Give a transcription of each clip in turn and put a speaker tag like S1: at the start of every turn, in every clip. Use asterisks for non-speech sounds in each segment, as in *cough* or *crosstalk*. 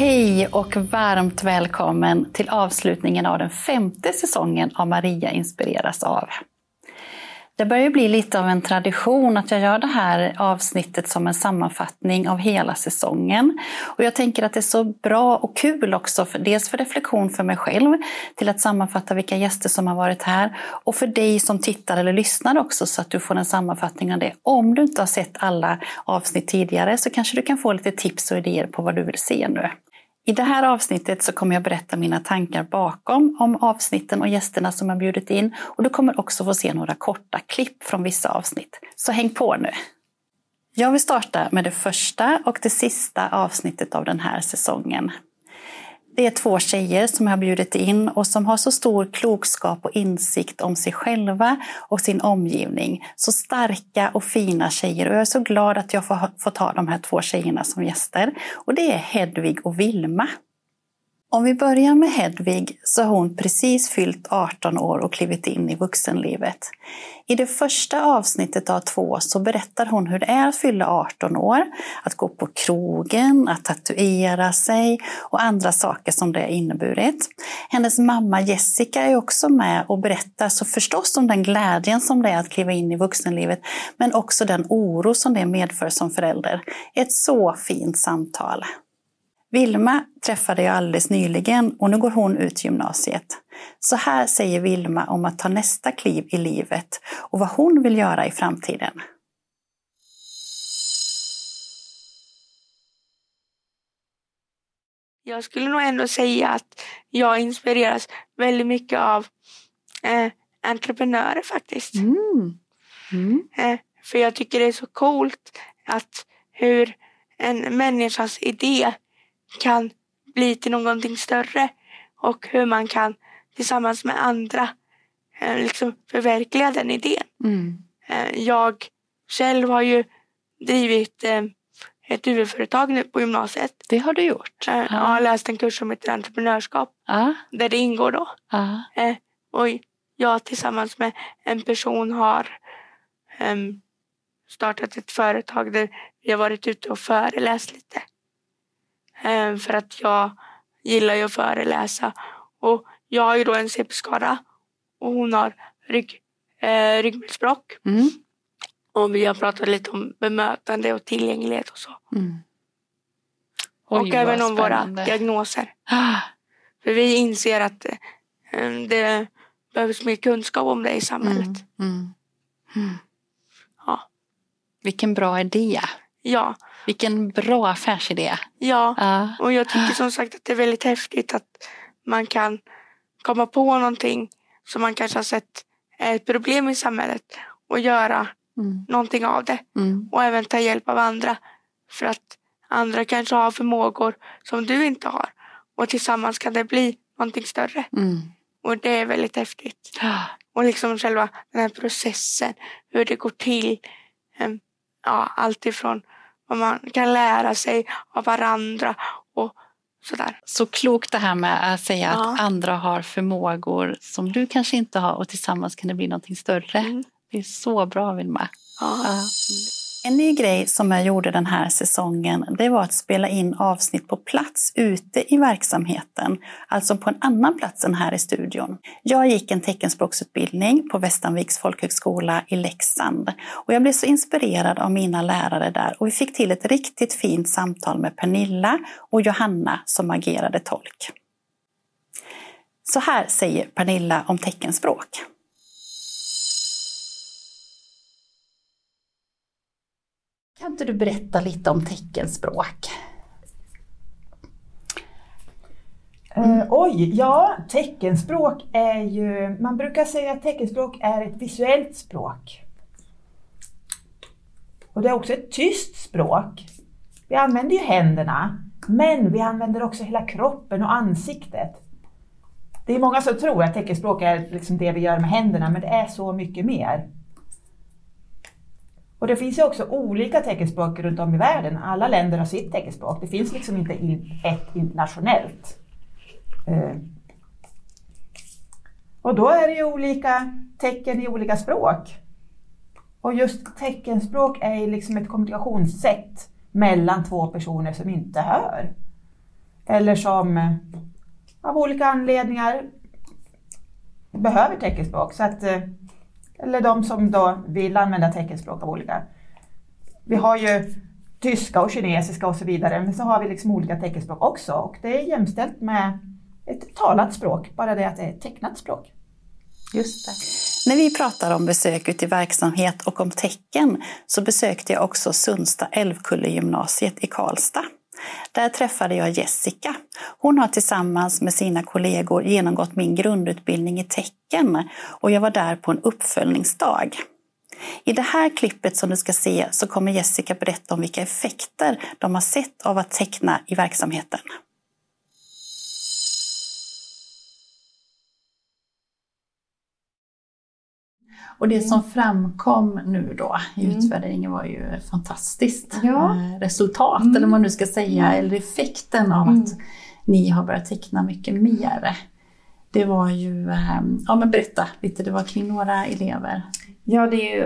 S1: Hej och varmt välkommen till avslutningen av den femte säsongen av Maria inspireras av. Det börjar bli lite av en tradition att jag gör det här avsnittet som en sammanfattning av hela säsongen. Och jag tänker att det är så bra och kul också, för, dels för reflektion för mig själv, till att sammanfatta vilka gäster som har varit här, och för dig som tittar eller lyssnar också, så att du får en sammanfattning av det. Om du inte har sett alla avsnitt tidigare så kanske du kan få lite tips och idéer på vad du vill se nu. I det här avsnittet så kommer jag berätta mina tankar bakom om avsnitten och gästerna som jag bjudit in och du kommer också få se några korta klipp från vissa avsnitt. Så häng på nu! Jag vill starta med det första och det sista avsnittet av den här säsongen. Det är två tjejer som jag har bjudit in och som har så stor klokskap och insikt om sig själva och sin omgivning. Så starka och fina tjejer och jag är så glad att jag får, får ta de här två tjejerna som gäster. Och det är Hedvig och Vilma. Om vi börjar med Hedvig så har hon precis fyllt 18 år och klivit in i vuxenlivet. I det första avsnittet av två så berättar hon hur det är att fylla 18 år, att gå på krogen, att tatuera sig och andra saker som det har inneburit. Hennes mamma Jessica är också med och berättar så förstås om den glädjen som det är att kliva in i vuxenlivet, men också den oro som det medför som förälder. Ett så fint samtal. Vilma träffade jag alldeles nyligen och nu går hon ut gymnasiet. Så här säger Vilma om att ta nästa kliv i livet och vad hon vill göra i framtiden.
S2: Jag skulle nog ändå säga att jag inspireras väldigt mycket av eh, entreprenörer faktiskt. Mm. Mm. Eh, för jag tycker det är så coolt att hur en människas idé kan bli till någonting större och hur man kan tillsammans med andra eh, liksom förverkliga den idén. Mm. Eh, jag själv har ju drivit eh, ett huvudföretag nu på gymnasiet.
S1: Det har du gjort?
S2: Jag har läst en kurs som heter entreprenörskap ah. där det ingår då. Ah. Och jag tillsammans med en person har um, startat ett företag där vi har varit ute och föreläst lite. Eh, för att jag gillar ju att föreläsa. Och jag har ju då en CP-skada och hon har rygg, eh, ryggmärgsbråck. Mm. Och vi har pratat lite om bemötande och tillgänglighet och så. Mm. Oj, och även om våra diagnoser. Ah. För vi inser att eh, det behövs mer kunskap om det i samhället. Mm. mm.
S1: mm. Ja. Vilken bra idé.
S2: Ja.
S1: Vilken bra affärsidé.
S2: Ja, uh. och jag tycker som sagt att det är väldigt häftigt att man kan komma på någonting som man kanske har sett är ett problem i samhället och göra mm. någonting av det. Mm. Och även ta hjälp av andra. För att andra kanske har förmågor som du inte har. Och tillsammans kan det bli någonting större. Mm. Och det är väldigt häftigt. Och liksom själva den här processen, hur det går till. Ehm, ja, allt ifrån vad man kan lära sig av varandra och sådär.
S1: Så klokt det här med att säga ja. att andra har förmågor som du kanske inte har och tillsammans kan det bli någonting större. Mm. Det är så bra Vilma. Ja. ja. En ny grej som jag gjorde den här säsongen det var att spela in avsnitt på plats ute i verksamheten, alltså på en annan plats än här i studion. Jag gick en teckenspråksutbildning på Västanviks folkhögskola i Leksand och jag blev så inspirerad av mina lärare där och vi fick till ett riktigt fint samtal med Pernilla och Johanna som agerade tolk. Så här säger Pernilla om teckenspråk. Kan inte du berätta lite om teckenspråk?
S3: Uh, oj, ja, teckenspråk är ju, man brukar säga att teckenspråk är ett visuellt språk. Och det är också ett tyst språk. Vi använder ju händerna, men vi använder också hela kroppen och ansiktet. Det är många som tror att teckenspråk är liksom det vi gör med händerna, men det är så mycket mer. Och det finns ju också olika teckenspråk runt om i världen. Alla länder har sitt teckenspråk. Det finns liksom inte ett internationellt. Eh, och då är det ju olika tecken i olika språk. Och just teckenspråk är liksom ett kommunikationssätt mellan två personer som inte hör. Eller som eh, av olika anledningar behöver teckenspråk. Så att, eh, eller de som då vill använda teckenspråk av olika. Vi har ju tyska och kinesiska och så vidare, men så har vi liksom olika teckenspråk också och det är jämställt med ett talat språk, bara det att det är ett tecknat språk.
S1: Just det. När vi pratar om besök ute i verksamhet och om tecken så besökte jag också Sundsta Älvkullegymnasiet i Karlstad. Där träffade jag Jessica. Hon har tillsammans med sina kollegor genomgått min grundutbildning i tecken och jag var där på en uppföljningsdag. I det här klippet som du ska se så kommer Jessica berätta om vilka effekter de har sett av att teckna i verksamheten. Och det som framkom nu då i mm. utvärderingen var ju fantastiskt. Ja. Eh, resultat, mm. eller vad man nu ska säga, mm. eller effekten av mm. att ni har börjat teckna mycket mer. Det var ju, eh, ja men berätta lite, det var kring några elever.
S4: Ja, det är ju,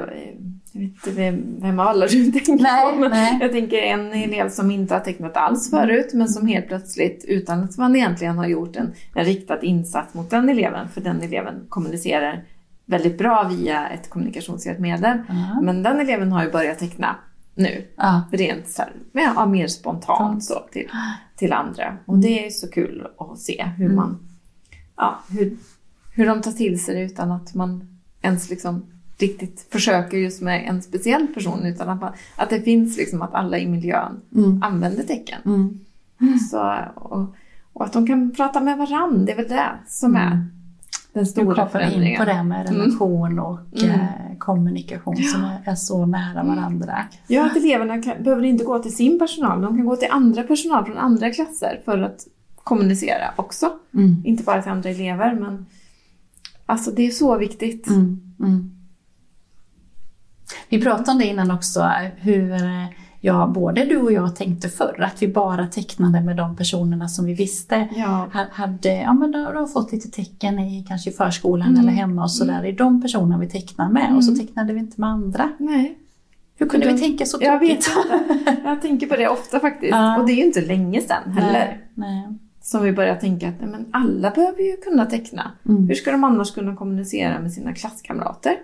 S4: jag vet inte vem av alla du *laughs* tänker nej, på, nej. jag tänker en elev som inte har tecknat alls förut, men som helt plötsligt, utan att man egentligen har gjort en, en riktad insats mot den eleven, för den eleven kommunicerar väldigt bra via ett kommunikationshjälpmedel. Uh-huh. Men den eleven har ju börjat teckna nu. Uh. Rent så här, ja, mer spontant så till, till andra. Och det är så kul att se hur mm. man ja, hur, hur de tar till sig det utan att man ens liksom riktigt försöker just med en speciell person utan att, man, att det finns liksom att alla i miljön mm. använder tecken. Mm. Så, och, och, att de kan prata med varandra, det är väl det som är mm
S1: den stora förändringen. in på det med mm. relation mm. och mm. kommunikation ja. som är, är, så nära mm. varandra.
S4: Ja, att eleverna kan, behöver inte gå till sin personal, de kan gå till andra personal från andra klasser för att kommunicera också. Mm. Inte bara till andra elever, men alltså det är så viktigt. Mm.
S1: Vi pratade om det innan också, hur ja, både du och jag tänkte förr, att vi bara tecknade med de personerna som vi visste ja. hade ja, men då, då fått lite tecken i kanske i förskolan mm. eller hemma och sådär. Det är de personerna vi tecknar med mm. och så mm. tecknade vi inte med andra.
S4: Nej.
S1: Hur kunde vi tänka så
S4: Jag vet inte. *laughs* Jag tänker på det ofta faktiskt. Ja. Och det är ju inte länge sedan heller. Nej. Nej. Som vi börjar tänka att men alla behöver ju kunna teckna. Mm. Hur ska de annars kunna kommunicera med sina klasskamrater?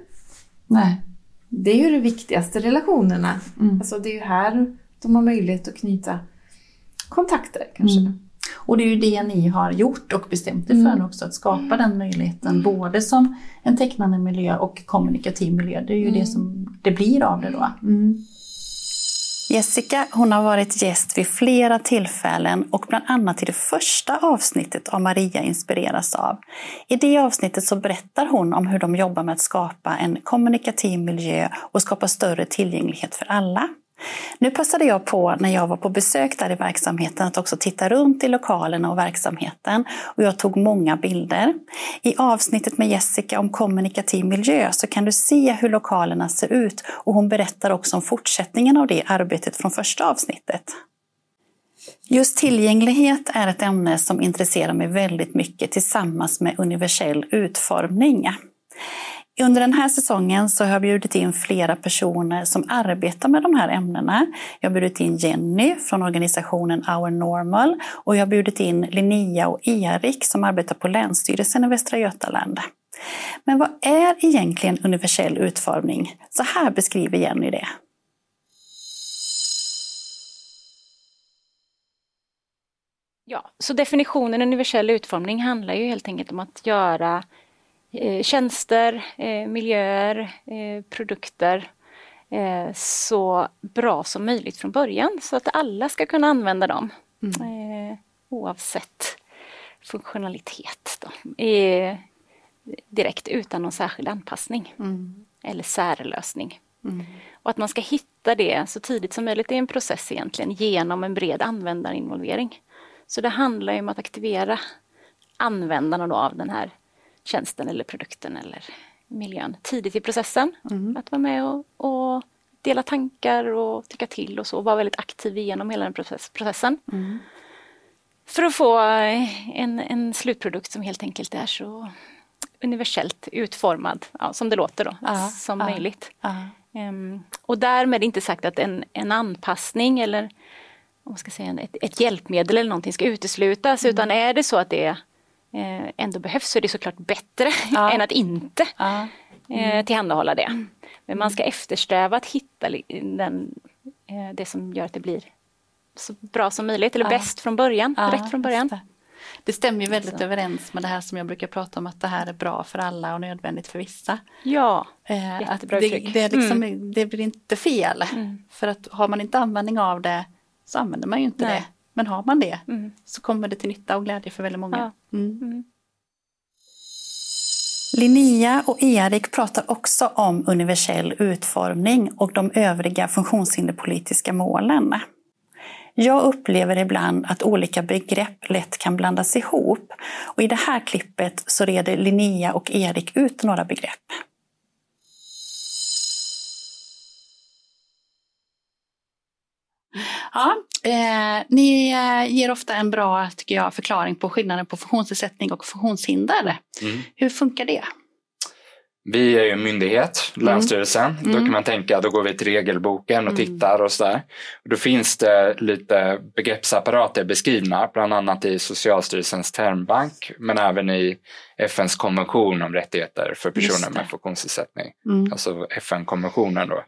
S1: Nej
S4: det är ju de viktigaste relationerna. Mm. Alltså det är ju här de har möjlighet att knyta kontakter kanske. Mm.
S1: Och det är ju det ni har gjort och bestämt er för mm. också, att skapa den möjligheten mm. både som en tecknande miljö och kommunikativ miljö. Det är ju det mm. som det blir av det då. Jessica hon har varit gäst vid flera tillfällen och bland annat i det första avsnittet av Maria inspireras av. I det avsnittet så berättar hon om hur de jobbar med att skapa en kommunikativ miljö och skapa större tillgänglighet för alla. Nu passade jag på när jag var på besök där i verksamheten att också titta runt i lokalerna och verksamheten och jag tog många bilder. I avsnittet med Jessica om kommunikativ miljö så kan du se hur lokalerna ser ut och hon berättar också om fortsättningen av det arbetet från första avsnittet. Just tillgänglighet är ett ämne som intresserar mig väldigt mycket tillsammans med universell utformning. Under den här säsongen så har jag bjudit in flera personer som arbetar med de här ämnena. Jag har bjudit in Jenny från organisationen Our Normal och jag har bjudit in Linnea och Erik som arbetar på Länsstyrelsen i Västra Götaland. Men vad är egentligen universell utformning? Så här beskriver Jenny det.
S5: Ja, så definitionen universell utformning handlar ju helt enkelt om att göra Eh, tjänster, eh, miljöer, eh, produkter så bra som möjligt från början så att alla ska kunna använda dem. Mm. Oavsett funktionalitet. Då. Direkt utan någon särskild anpassning. Mm. Eller särlösning. Mm. Och att man ska hitta det så tidigt som möjligt i en process egentligen genom en bred användarinvolvering. Så det handlar ju om att aktivera användarna av den här tjänsten eller produkten eller miljön tidigt i processen. Mm. Att vara med och, och, dela tankar och tycka till och så, och vara väldigt aktiv genom hela den process, processen. Mm. För att få en, en slutprodukt som helt enkelt är så universellt utformad, ja, som det låter då, ja, som ja, möjligt. Um, och därmed inte sagt att en, en anpassning eller om man ska säga, ett, ett hjälpmedel eller någonting ska uteslutas, mm. utan är det så att det ändå behövs så är det såklart bättre *laughs* än att inte eh, mm. tillhandahålla det. Mm. Men man ska eftersträva att hitta den, eh, det som gör att det blir så bra som möjligt, eller bäst från början, rätt från början.
S1: Det stämmer ju väldigt så. överens med det här som jag brukar prata om att det här är bra för alla och nödvändigt för vissa.
S5: Ja,
S1: eh, att det, det, liksom, mm. det blir inte fel. Mm. För att har man inte användning av det så använder man ju inte Nej. det. Men har man det mm. så kommer det till nytta och glädje för väldigt många. Ja. Mm. Mm. Linnea och Erik pratar också om universell utformning och de övriga funktionshinderpolitiska målen. Jag upplever ibland att olika begrepp lätt kan blandas ihop och i det här klippet så reder Linnea och Erik ut några begrepp. Ja, eh, ni eh, ger ofta en bra tycker jag, förklaring på skillnaden på funktionsnedsättning och funktionshinder. Mm. Hur funkar det?
S6: Vi är ju en myndighet, mm. Länsstyrelsen. Mm. Då kan man tänka, då går vi till regelboken och mm. tittar och sådär. Då finns det lite begreppsapparater beskrivna, bland annat i Socialstyrelsens termbank, men även i FNs konvention om rättigheter för personer med funktionsnedsättning. Mm. Alltså FN-konventionen då.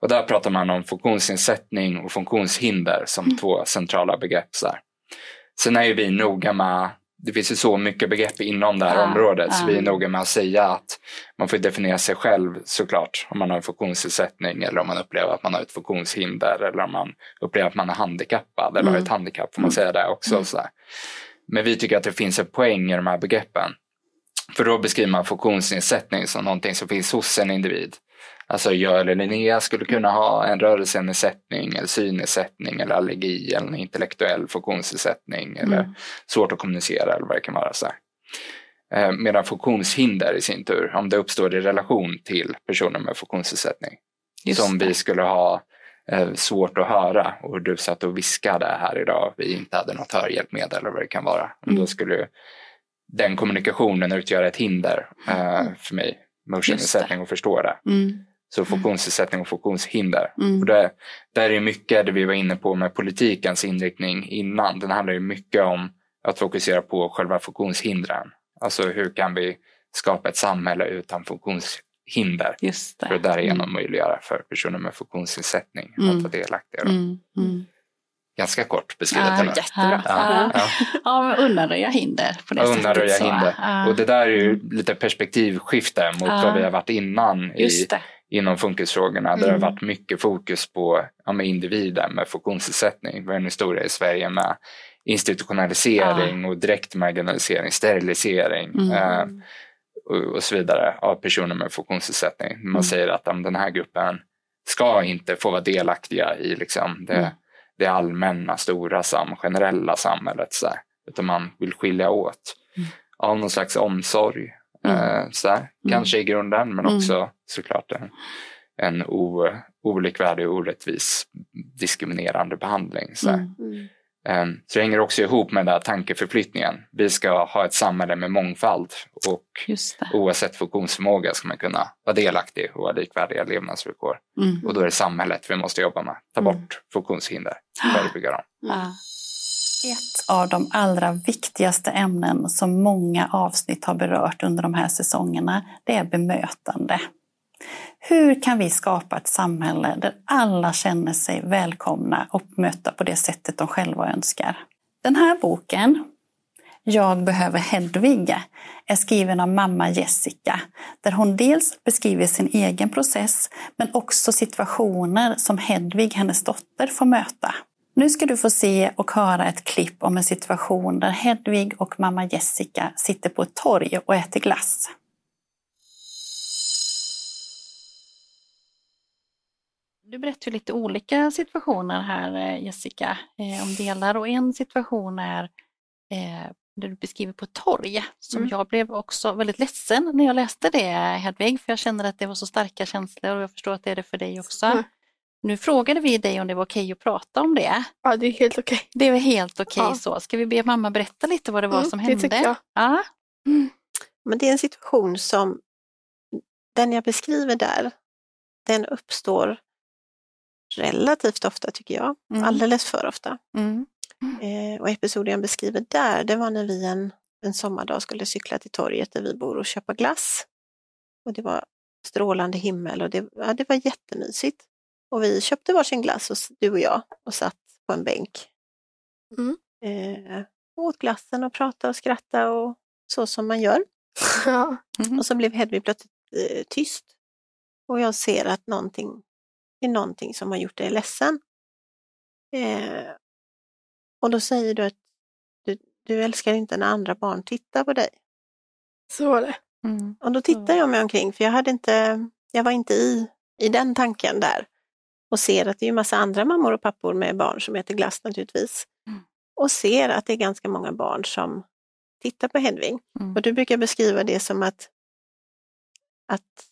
S6: Och där pratar man om funktionsnedsättning och funktionshinder som mm. två centrala begrepp. Så Sen är ju vi noga med det finns ju så mycket begrepp inom det här ah, området ah. så vi är noga med att säga att man får definiera sig själv såklart om man har en funktionsnedsättning eller om man upplever att man har ett funktionshinder eller om man upplever att man är handikappad eller mm. har ett handikapp får man mm. säga det också. Mm. Så Men vi tycker att det finns en poäng i de här begreppen. För då beskriver man funktionsnedsättning som någonting som finns hos en individ. Alltså jag eller Linnea skulle kunna ha en rörelsenedsättning eller synnedsättning eller allergi eller en intellektuell funktionsnedsättning mm. eller svårt att kommunicera eller vad det kan vara. Så eh, Medan funktionshinder i sin tur, om det uppstår i relation till personer med funktionsnedsättning. Just som det. vi skulle ha eh, svårt att höra och du satt och viskade här idag, vi inte hade något hörhjälpmedel eller vad det kan vara. Mm. Då skulle den kommunikationen utgöra ett hinder eh, för mig motionnedsättning och förstå det. Mm. Så funktionsnedsättning och funktionshinder. Mm. Och det, där är mycket det vi var inne på med politikens inriktning innan. Den handlar ju mycket om att fokusera på själva funktionshindren. Alltså hur kan vi skapa ett samhälle utan funktionshinder Just det. för att därigenom mm. möjliggöra för personer med funktionsnedsättning mm. att vara delaktiga. Mm. Mm. Ganska kort beskrivet.
S1: Ja, jättebra. Ja, ja. ja. undanröja hinder på det
S6: undanröja sättet. Hinder. Och det där är ju lite perspektivskifte mot vad vi har varit innan i, inom funkisfrågorna mm. där det har mm. varit mycket fokus på ja, med individer med funktionsnedsättning. Vi har en historia i Sverige med institutionalisering och direkt marginalisering, sterilisering mm. eh, och, och, så vidare av personer med funktionsnedsättning. Man mm. säger att den här gruppen ska inte få vara delaktiga i liksom, det, mm. det allmänna, stora, sam, generella samhället. Så här, utan man vill skilja åt mm. av någon slags omsorg. Eh, så här. Kanske i grunden men också såklart en, en o, olikvärdig och orättvis diskriminerande behandling. Så, mm. um, så det hänger också ihop med den här tankeförflyttningen. Vi ska ha ett samhälle med mångfald och oavsett funktionsförmåga ska man kunna vara delaktig och ha likvärdiga levnadsvillkor. Mm. Och då är det samhället vi måste jobba med. Ta bort mm. funktionshinder, förebygga dem.
S1: Mm. Ett av de allra viktigaste ämnen som många avsnitt har berört under de här säsongerna, det är bemötande. Hur kan vi skapa ett samhälle där alla känner sig välkomna och möta på det sättet de själva önskar? Den här boken, Jag behöver Hedvig, är skriven av mamma Jessica, där hon dels beskriver sin egen process, men också situationer som Hedvig, hennes dotter, får möta. Nu ska du få se och höra ett klipp om en situation där Hedvig och mamma Jessica sitter på ett torg och äter glass. Du berättar lite olika situationer här eh, Jessica, eh, om delar och en situation är eh, det du beskriver på torg, som mm. jag blev också väldigt ledsen när jag läste det Hedvig, för jag känner att det var så starka känslor och jag förstår att det är det för dig också. Mm. Nu frågade vi dig om det var okej att prata om det.
S2: Ja, det är helt okej.
S1: Det är helt okej ja. så. Ska vi be mamma berätta lite vad det var mm, som hände? Det tycker jag. Ja.
S7: Mm. Men det är en situation som, den jag beskriver där, den uppstår relativt ofta tycker jag. Mm. Alldeles för ofta. Mm. Eh, och episoden jag beskriver där, det var när vi en, en sommardag skulle cykla till torget där vi bor och köpa glass. Och det var strålande himmel och det, ja, det var jättemysigt. Och vi köpte varsin glass, och, du och jag, och satt på en bänk. Mm. Eh, åt glassen och pratade och skrattade och så som man gör. *laughs* Ja. Mm. Och så blev Hedvig plötsligt eh, tyst. Och jag ser att någonting, det är någonting som har gjort dig ledsen. Eh, och då säger du att du, du älskar inte när andra barn tittar på dig.
S2: Så var det.
S7: Mm. Och då tittar jag mig omkring för jag, hade inte, jag var inte i, i den tanken där. Och ser att det är en massa andra mammor och pappor med barn som äter glass naturligtvis. Mm. Och ser att det är ganska många barn som tittar på Hedvig. Mm. Och du brukar beskriva det som att, att,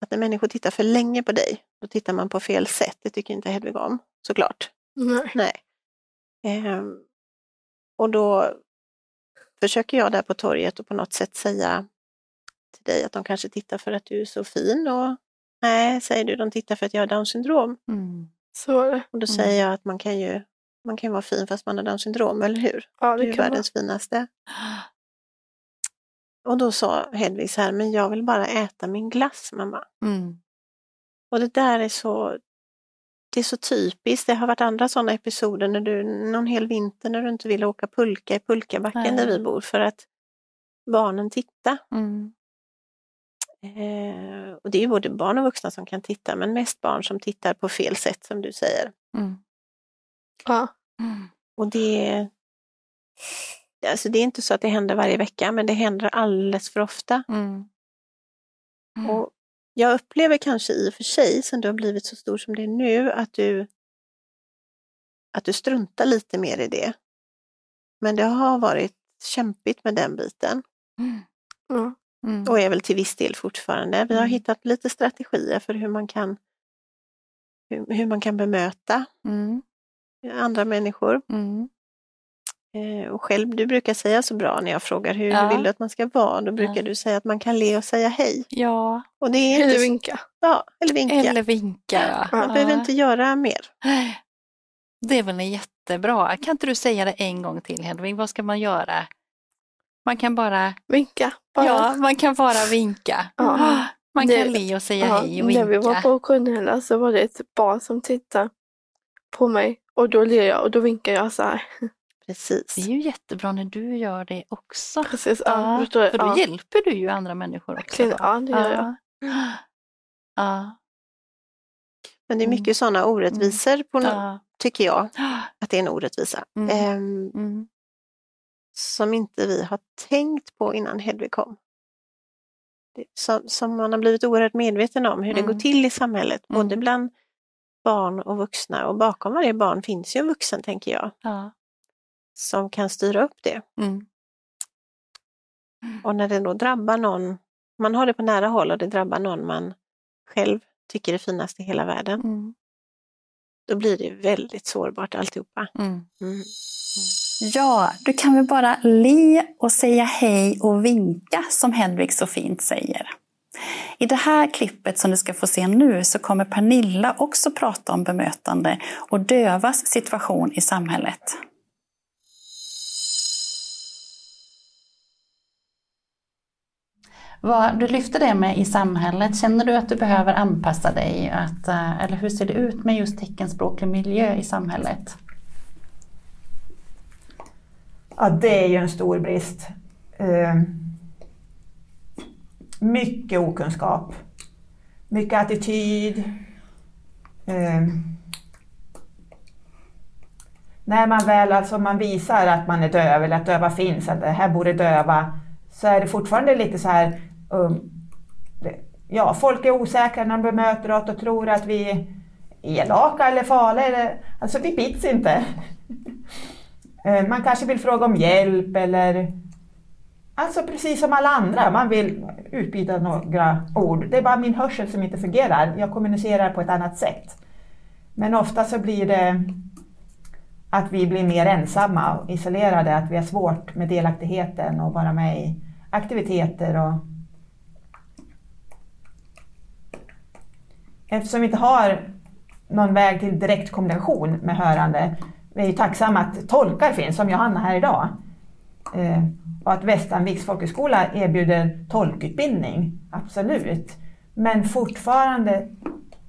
S7: att när människor tittar för länge på dig, då tittar man på fel sätt. Det tycker inte Hedvig om, såklart.
S2: Nej.
S7: Nej. Ehm, och då försöker jag där på torget och på något sätt säga till dig att de kanske tittar för att du är så fin och nej, säger du, de tittar för att jag har Downs syndrom. Mm.
S2: Så
S7: Och då mm. säger jag att man kan ju man kan vara fin fast man har Downs syndrom, eller hur?
S2: Ja,
S7: det du är världens vara. finaste. Och då sa Hedvig så här, men jag vill bara äta min glass mamma. Mm. Och det där är så det är så typiskt. Det har varit andra sådana episoder när du, någon hel vinter när du inte ville åka pulka i pulkabacken Nej. där vi bor för att barnen tittar. Mm. Eh, och det är både barn och vuxna som kan titta, men mest barn som tittar på fel sätt som du säger. Mm.
S2: Ja.
S7: Mm. Och det, alltså det är inte så att det händer varje vecka, men det händer alldeles för ofta. Mm. Mm. Och jag upplever kanske i och för sig, sen du har blivit så stor som det är nu, att du, att du struntar lite mer i det. Men det har varit kämpigt med den biten. Mm. Mm. Och är väl till viss del fortfarande. Vi har mm. hittat lite strategier för hur man kan, hur, hur man kan bemöta mm. andra människor. Mm. Eh, och själv, du brukar säga så bra när jag frågar hur ja. vill du att man ska vara, då brukar ja. du säga att man kan le och säga hej.
S1: Ja.
S7: Och det är
S2: eller inte... vinka.
S7: Ja, eller vinka.
S1: Eller vinka,
S7: ja. Man behöver inte göra mer.
S1: Det är väl jättebra. Kan inte du säga det en gång till Hedvig, vad ska man göra? Man kan bara
S2: vinka.
S1: Bara. Ja, man kan bara vinka. Ja. Man det, kan le och säga ja, hej och vinka.
S2: När vi var på Kunnhälla så var det ett barn som tittade på mig och då ler jag och då vinkar jag så här.
S7: Precis.
S1: Det är ju jättebra när du gör det också.
S2: Precis,
S1: ja, ja för då ja. hjälper du ju andra människor också.
S2: Ja, det gör jag.
S1: Ja.
S7: Men det är mycket mm. sådana orättvisor, mm. på no tycker jag, *gasps* att det är en orättvisa. Mm. Ehm, mm. Som inte vi har tänkt på innan Hedvig kom. Som, som, man har blivit oerhört medveten om hur det går mm. till i samhället, både mm. bland barn och vuxna. Och bakom varje barn finns ju en vuxen, tänker jag.
S1: Ja
S7: som kan styra upp det. Mm. Och när det då drabbar någon, man har det på nära håll och det drabbar någon man själv tycker är finast i hela världen. Mm. Då blir det väldigt sårbart alltihopa. Mm. mm.
S1: Ja, du kan väl bara le och säga hej och vinka som Henrik så fint säger. I det här klippet som du ska få se nu så kommer Pernilla också prata om bemötande och dövas situation i samhället. Vad, du lyfter det med i samhället. Känner du att du behöver anpassa dig? Att, eh, eller hur ser det ut med just teckenspråklig miljö i samhället?
S3: Ja, det är ju en stor brist. Eh, mycket okunskap. Mycket attityd. Eh, när man väl alltså man visar att man är döv eller att döva finns, att det här borde döva, så är det fortfarande lite så här Um, ja, folk är osäkra när de bemöter oss och tror att vi är elaka eller farliga. Eller, alltså vi bits inte. *laughs* Eh, man kanske vill fråga om hjälp eller Alltså precis som alla andra, man vill utbyta några ord. Det är bara min hörsel som inte fungerar. Jag kommunicerar på ett annat sätt. Men ofta så blir det att vi blir mer ensamma och isolerade, att vi har svårt med delaktigheten och vara med i aktiviteter. Och... Eftersom vi inte har någon väg till direkt kommunikation med hörande, vi är ju tacksamma att tolkar finns, som Johanna här idag. Eh, och att Västanviks folkhögskola erbjuder tolkutbildning, absolut. Men fortfarande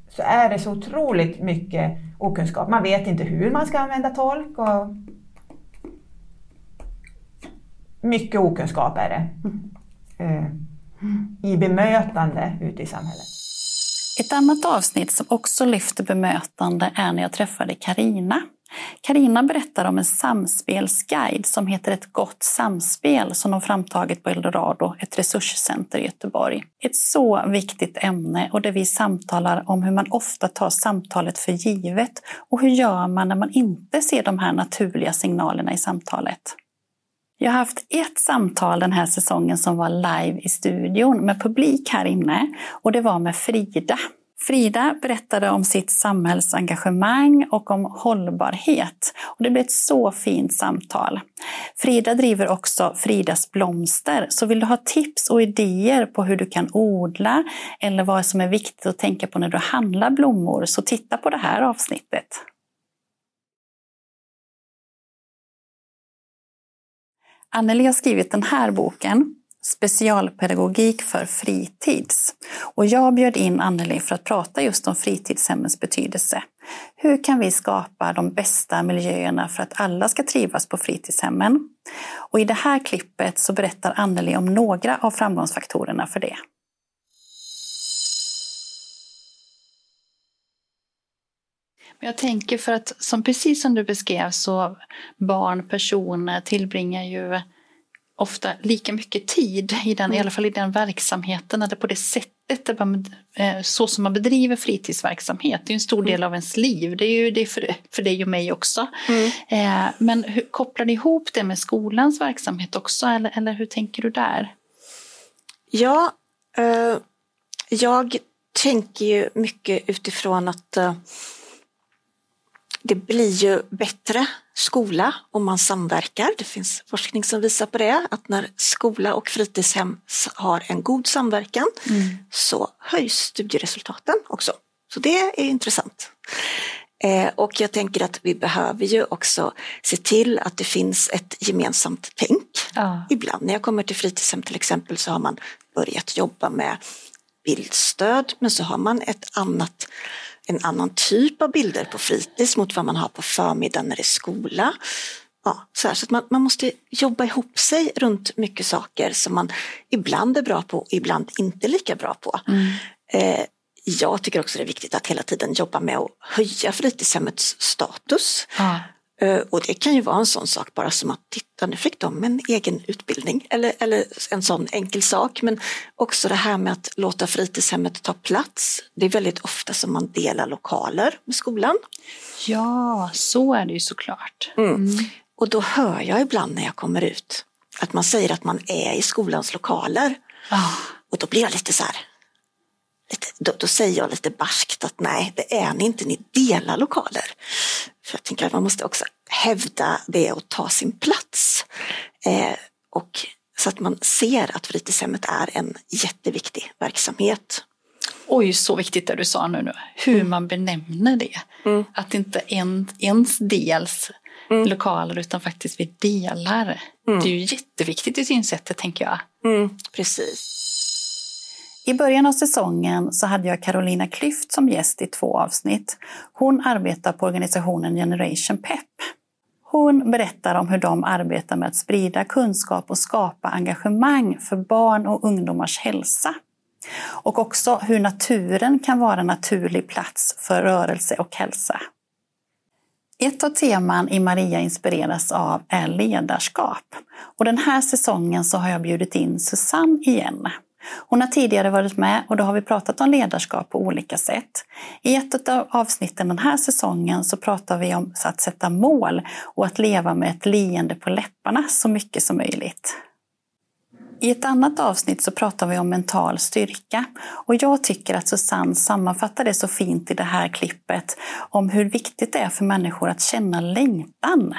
S3: så är det så otroligt mycket okunskap. Man vet inte hur man ska använda tolk. Och mycket okunskap är det. Eh, I bemötande ute i samhället.
S1: Ett annat avsnitt som också lyfter bemötande är när jag träffade Karina Karina berättar om en samspelsguide som heter Ett gott samspel som de framtagit på Eldorado, ett resurscenter i Göteborg. Ett så viktigt ämne och där vi samtalar om hur man ofta tar samtalet för givet och hur gör man när man inte ser de här naturliga signalerna i samtalet. Jag har haft ett samtal den här säsongen som var live i studion med publik här inne och det var med Frida Frida berättade om sitt samhällsengagemang och om hållbarhet. Och det blev ett så fint samtal. Frida driver också Fridas blomster, så vill du ha tips och idéer på hur du kan odla eller vad som är viktigt att tänka på när du handlar blommor, så titta på det här avsnittet. Anneli har skrivit den här boken specialpedagogik för fritids. Och jag bjöd in Anneli för att prata just om fritidshemmens betydelse. Hur kan vi skapa de bästa miljöerna för att alla ska trivas på fritidshemmen? Och i det här klippet så berättar Anneli om några av framgångsfaktorerna för det. Jag tänker för att, som precis som du beskrev, så barn, personer tillbringar ju ofta lika mycket tid i den, mm. i alla fall i den verksamheten, eller på det sättet, eh, så som man bedriver fritidsverksamhet. Det är en stor del mm. av ens liv, det är ju det för, för dig och mig också. Mm. Eh, men hur, kopplar ni ihop det med skolans verksamhet också, eller, eller hur tänker du där?
S8: Ja, eh, jag tänker ju mycket utifrån att eh, det blir ju bättre skola om man samverkar. Det finns forskning som visar på det, att när skola och fritidshem har en god samverkan mm. så höjs studieresultaten också. Så det är intressant. Eh, och jag tänker att vi behöver ju också se till att det finns ett gemensamt tänk. Ja. Ibland när jag kommer till fritidshem till exempel så har man börjat jobba med bildstöd men så har man ett annat en annan typ av bilder på fritids mot vad man har på förmiddagen när det är skola. Ja, så, här, så att man, man måste jobba ihop sig runt mycket saker som man ibland är bra på och ibland inte lika bra på. Mm. Eh, jag tycker också det är viktigt att hela tiden jobba med att höja fritidshemmets status. Ja. Eh, och det kan ju vara en sån sak bara som att titta nu fick de en egen utbildning eller, eller en sån enkel sak. Men också det här med att låta fritidshemmet ta plats. Det är väldigt ofta som man delar lokaler med skolan.
S1: Ja, så är det ju såklart.
S8: Mm. Mm. Och då hör jag ibland när jag kommer ut att man säger att man är i skolans lokaler. Oh. Och då blir jag lite så här, lite, då, då, säger jag lite barskt att nej, det är ni inte, ni delar lokaler. För jag tänker att man måste också hävda det och ta sin plats. Eh, och så att man ser att fritidshemmet är en jätteviktig verksamhet.
S1: Oj, så viktigt det du sa nu, nu. hur mm. man benämner det. Mm. Att inte en, ens dels mm. lokaler utan faktiskt vi delar. Mm. Det är ju jätteviktigt i synsättet tänker jag.
S8: Mm, precis.
S1: I början av säsongen så hade jag Carolina Klyft som gäst i två avsnitt. Hon arbetar på organisationen Generation Pep. Hon berättar om hur de arbetar med att sprida kunskap och skapa engagemang för barn och ungdomars hälsa. Och också hur naturen kan vara en naturlig plats för rörelse och hälsa. Ett av teman i Maria inspireras av är ledarskap. Och den här säsongen så har jag bjudit in Susanne igen. Hon har tidigare varit med och då har vi pratat om ledarskap på olika sätt. I ett av avsnitten den här säsongen så pratar vi om att sätta mål och att leva med ett leende på läpparna så mycket som möjligt. I ett annat avsnitt så pratar vi om mental styrka och jag tycker att Susanne sammanfattar det så fint i det här klippet om hur viktigt det är för människor att känna längtan.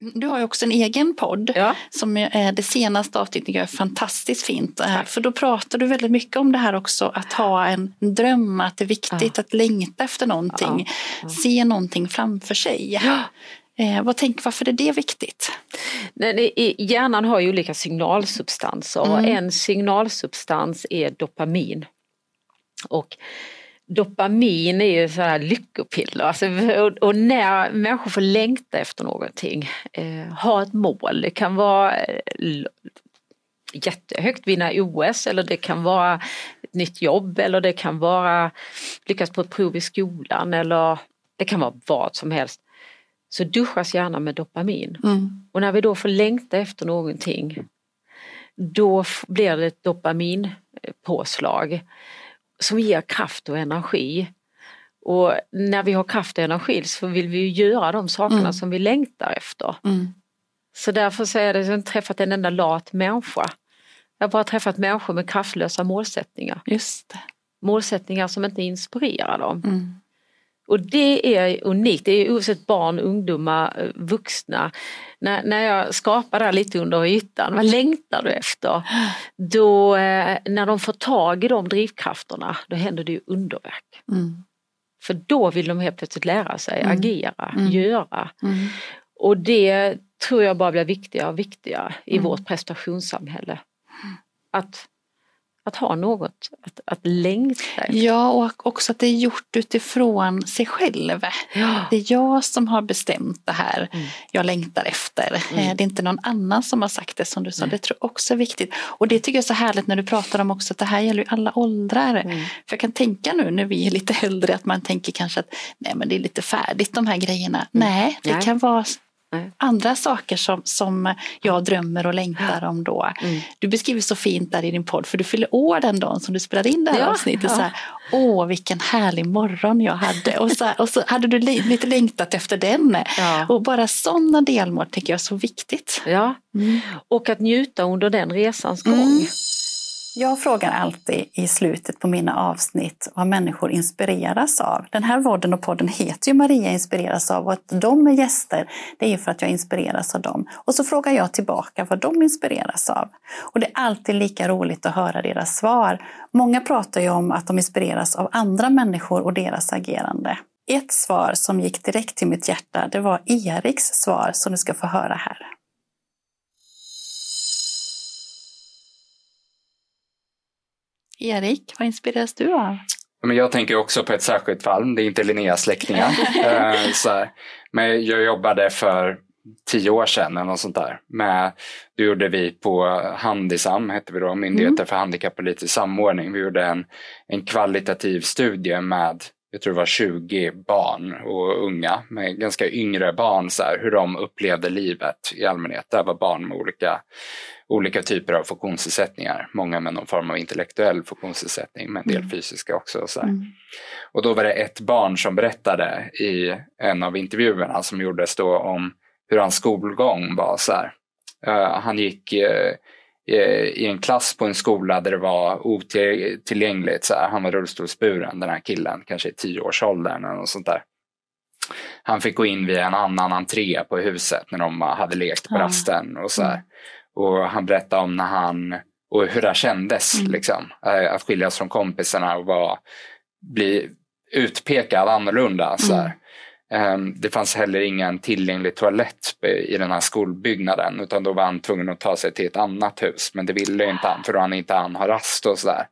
S1: Du har ju också en egen podd ja. som är det senaste avsnittet är fantastiskt fint. Tack. För då pratar du väldigt mycket om det här också att ha en dröm, att det är viktigt ja. att längta efter någonting, ja. se någonting framför sig. Eh, vad tänk, varför är det viktigt?
S9: Nej, hjärnan har ju olika signalsubstanser mm. och en signalsubstans är dopamin. Och dopamin är ju så här lyckopiller. Alltså, och, och, när människor får längta efter någonting, eh, ha ett mål. Det kan vara eh, jättehögt, vinna OS eller det kan vara ett nytt jobb eller det kan vara lyckas på ett prov i skolan eller det kan vara vad som helst. Så duschas gärna med dopamin. Mm. Och när vi då får längta efter någonting då blir det ett dopaminpåslag som ger kraft och energi. Och när vi har kraft och energi så vill vi göra de sakerna mm. som vi längtar efter. Mm. Så därför så är det, jag har inte träffat en enda lat människa. Jag har bara träffat människor med kraftlösa målsättningar.
S1: Just det.
S9: Målsättningar som inte inspirerar dem. Mm. Och det är unikt, det är oavsett barn, ungdomar, eh, vuxna. När, när jag skapar det här lite under ytan, vad längtar du efter? Då, eh, när de får tag i de drivkrafterna, då händer det ju underverk. Mm. För då vill de helt plötsligt lära sig, mm. agera, mm. göra. Mm. Och det tror jag bara blir viktigare och viktigare i mm. vårt prestationssamhälle. Att att ha något att, att längta efter.
S1: Ja, och också att det är gjort utifrån sig själv. Ja. Det är jag som har bestämt det här mm. jag längtar efter. Mm. Eh, det är inte någon annan som har sagt det som du sa. Mm. Det tror jag också är viktigt. Och det tycker jag är så härligt när du pratar om också att det här gäller ju alla åldrar. Mm. För jag kan tänka nu när vi är lite äldre att man tänker kanske att nej men det är lite färdigt de här grejerna. Mm. Nej, det nej. kan vara andra saker som, som jag drömmer och längtar om då. Mm. Du beskriver så fint där i din podd, för du fyller år den dagen som du spelade in det här ja, avsnittet. Ja. Så här, Åh, vilken härlig morgon jag hade. Och så, och så hade du lite längtat efter den. Ja. Och bara sådana delmål tycker jag är så viktigt.
S9: Ja, mm. och att njuta under den resans gång. Mm.
S1: Jag frågar alltid i slutet på mina avsnitt vad människor inspireras av. Den här vodden och podden heter ju Maria inspireras av och att de är gäster, det är ju för att jag inspireras av dem. Och så frågar jag tillbaka vad de inspireras av. Och det är alltid lika roligt att höra deras svar. Många pratar ju om att de inspireras av andra människor och deras agerande. Ett svar som gick direkt till mitt hjärta, det var Eriks svar som du ska få höra här. Erik, vad inspireras du av?
S6: Men jag tänker också på ett särskilt fall, det är inte Linneas släktingar. *laughs* Eh, så Men jag jobbade för tio år sedan eller något sånt där. Med, då gjorde vi på Handisam, hette vi då, Myndigheten mm. för handikappolitisk samordning. Vi gjorde en, en kvalitativ studie med jag tror det var 20 barn och unga med ganska yngre barn, så här, hur de upplevde livet i allmänhet. Det var barn med olika olika typer av funktionsnedsättningar. Många med någon form av intellektuell funktionsnedsättning men en del mm. fysiska också. Så mm. och då var det ett barn som berättade i en av intervjuerna som gjordes då om hur hans skolgång var. Så uh, han gick uh, i en klass på en skola där det var otillgängligt. Så här. Han var rullstolsburen den här killen, kanske i tioårsåldern eller något sånt där. Han fick gå in via en annan entré på huset när de hade lekt på rasten. Och så här. Mm. Och han berättade om när han, och hur det kändes mm. liksom, eh, att skiljas från kompisarna och bli utpekad annorlunda. Så mm. Ehm, det fanns heller ingen tillgänglig toalett i den här skolbyggnaden utan då var han tvungen att ta sig till ett annat hus. Men det ville inte han för då han inte han ha rast och sådär.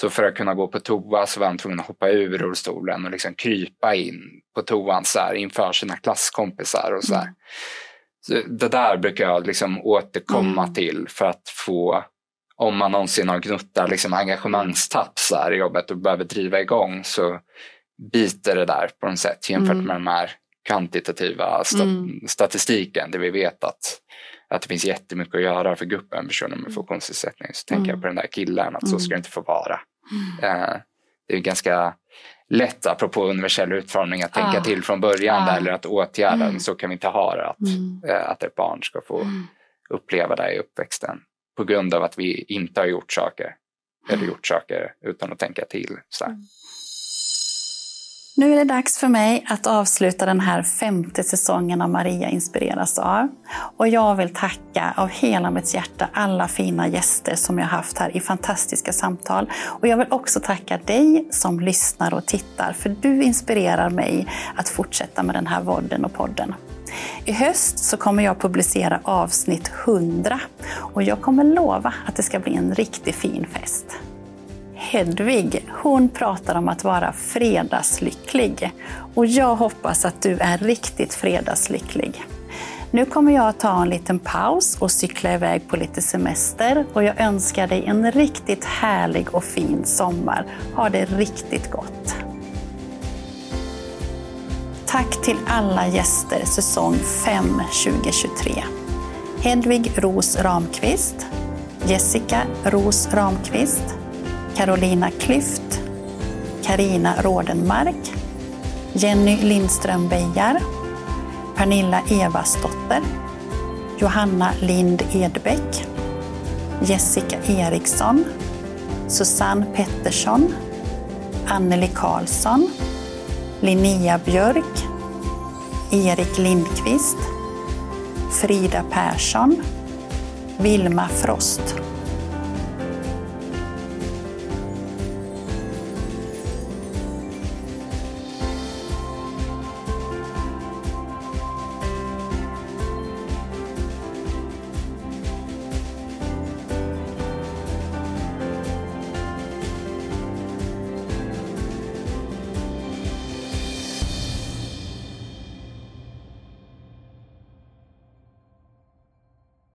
S6: Så för att kunna gå på toa så var han tvungen att hoppa ur rullstolen och liksom krypa in på toan så här, inför sina klasskompisar och så här. Mm det där brukar jag liksom återkomma mm. till för att få, om man någonsin har gnuttat liksom engagemangstapp så här i jobbet och behöver driva igång så biter det där på något sätt jämfört mm. med de här kvantitativa sta mm. statistiken där vi vet att, att det finns jättemycket att göra för gruppen personer med funktionsnedsättning så tänker jag mm. på den där killen att så ska det inte få vara. Mm. Eh, det är ganska lätt, apropå universell utformning, att tänka ah. till från början ah. eller att åtgärda mm. så kan vi inte ha det. Att, mm. eh, att ett barn ska få mm. uppleva det i uppväxten på grund av att vi inte har gjort saker eller mm. gjort saker utan att tänka till. Så mm.
S1: Nu är det dags för mig att avsluta den här femte säsongen av Maria inspireras av. Och jag vill tacka av hela mitt hjärta alla fina gäster som jag haft här i fantastiska samtal. Och jag vill också tacka dig som lyssnar och tittar, för du inspirerar mig att fortsätta med den här vodden och podden. I höst så kommer jag publicera avsnitt 100 och jag kommer lova att det ska bli en riktigt fin fest. Hedvig, hon pratar om att vara fredagslycklig. Och jag hoppas att du är riktigt fredagslycklig. Nu kommer jag att ta en liten paus och cykla iväg på lite semester och jag önskar dig en riktigt härlig och fin sommar. Ha det riktigt gott! Tack till alla gäster säsong 5 2023. Hedvig Ros Ramqvist, Jessica Ros Ramqvist, Carolina Klyft, Karina Rådenmark, Jenny Lindström Bejar, Pernilla Evasdotter, Johanna Lind Edbeck, Jessica Eriksson, Susanne Pettersson, Anneli Karlsson, Linnea Björk, Erik Lindqvist, Frida Persson, Vilma Frost.